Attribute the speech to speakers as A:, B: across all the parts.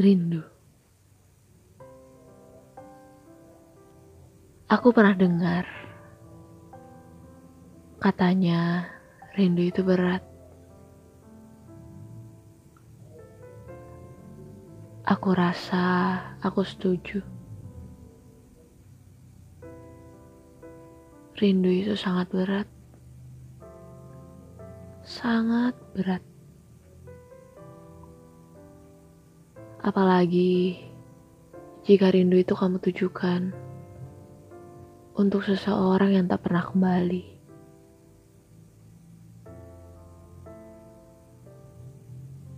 A: Rindu. Aku pernah dengar katanya rindu itu berat. Aku rasa aku setuju. Rindu itu sangat berat. Sangat berat. Apalagi jika rindu itu kamu tujukan untuk seseorang yang tak pernah kembali.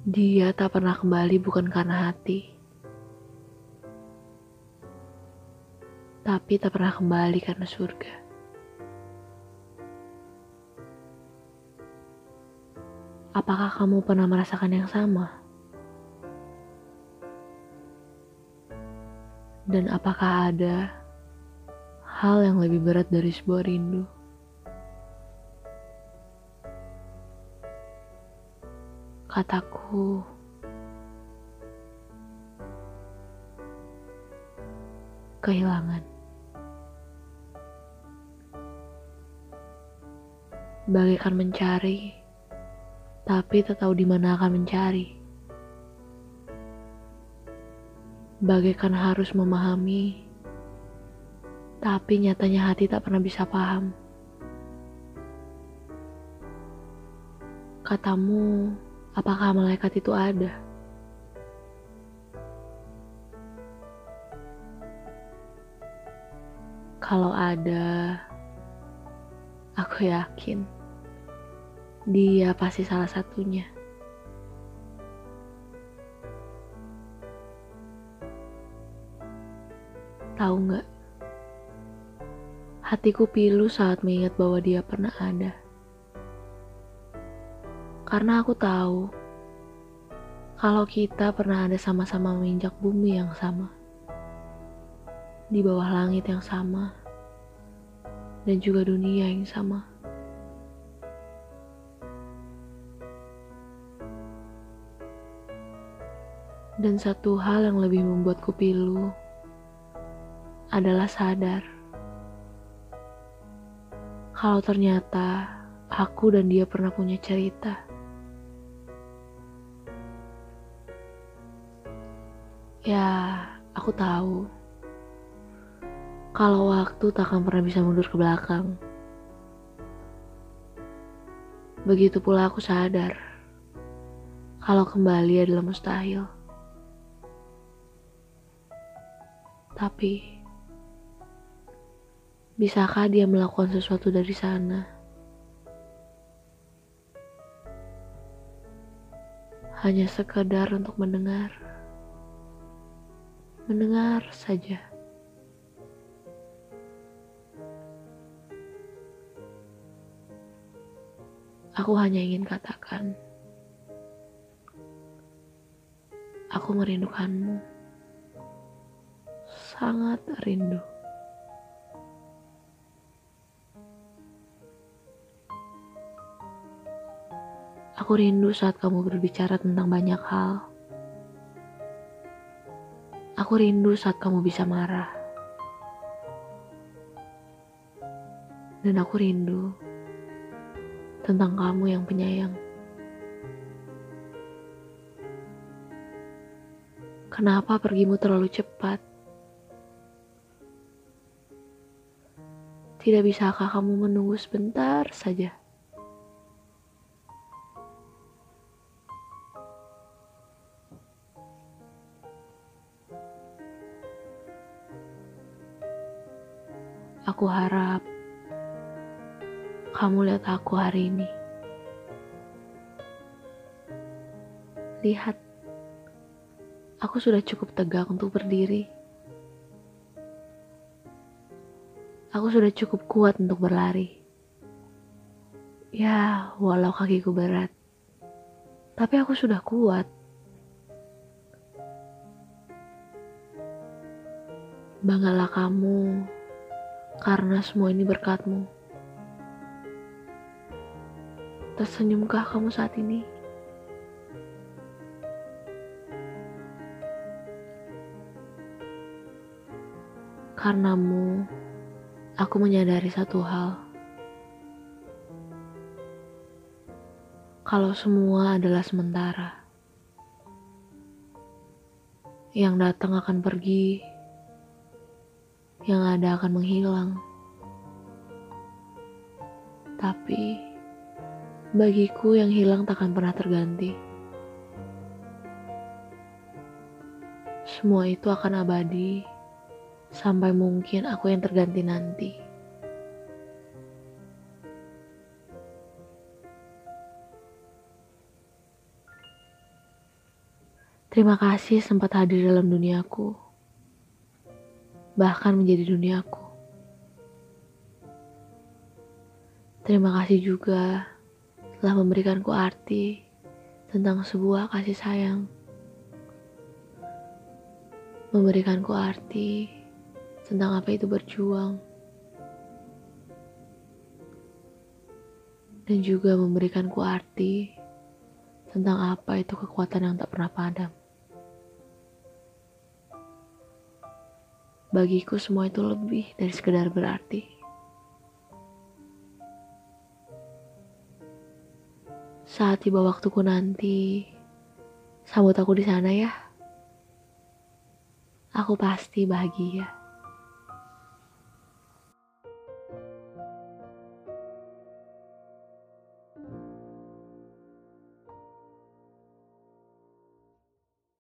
A: Dia tak pernah kembali bukan karena hati, tapi tak pernah kembali karena surga. Apakah kamu pernah merasakan yang sama? Dan apakah ada hal yang lebih berat dari sebuah rindu? Kataku, kehilangan. Bagaikan mencari, tapi tak tahu di mana akan mencari. Bagaikan harus memahami, tapi nyatanya hati tak pernah bisa paham. Katamu, Apakah malaikat itu ada? Kalau ada, aku yakin dia pasti salah satunya. Tahu nggak? Hatiku pilu saat mengingat bahwa dia pernah ada. Karena aku tahu kalau kita pernah ada sama-sama menginjak bumi yang sama, di bawah langit yang sama, dan juga dunia yang sama. Dan satu hal yang lebih membuatku pilu adalah sadar kalau ternyata aku dan dia pernah punya cerita. Ya, aku tahu. Kalau waktu tak akan pernah bisa mundur ke belakang. Begitu pula aku sadar. Kalau kembali adalah mustahil. Tapi, bisakah dia melakukan sesuatu dari sana? Hanya sekedar untuk mendengar mendengar saja. Aku hanya ingin katakan, aku merindukanmu, sangat rindu. Aku rindu saat kamu berbicara tentang banyak hal. Aku rindu saat kamu bisa marah. Dan aku rindu tentang kamu yang penyayang. Kenapa pergimu terlalu cepat? Tidak bisakah kamu menunggu sebentar saja? Aku harap kamu lihat aku hari ini. Lihat, aku sudah cukup tegak untuk berdiri. Aku sudah cukup kuat untuk berlari. Ya, walau kakiku berat, tapi aku sudah kuat. Banggalah kamu karena semua ini berkatmu. Tersenyumkah kamu saat ini? Karenamu, aku menyadari satu hal. Kalau semua adalah sementara. Yang datang akan pergi, yang ada akan menghilang. Tapi bagiku yang hilang takkan pernah terganti. Semua itu akan abadi sampai mungkin aku yang terganti nanti. Terima kasih sempat hadir dalam duniaku, bahkan menjadi duniaku. Terima kasih juga telah memberikanku arti tentang sebuah kasih sayang, memberikanku arti tentang apa itu berjuang, dan juga memberikanku arti tentang apa itu kekuatan yang tak pernah padam. Bagiku semua itu lebih dari sekedar berarti. Saat tiba waktuku nanti, sambut aku di sana ya. Aku pasti bahagia.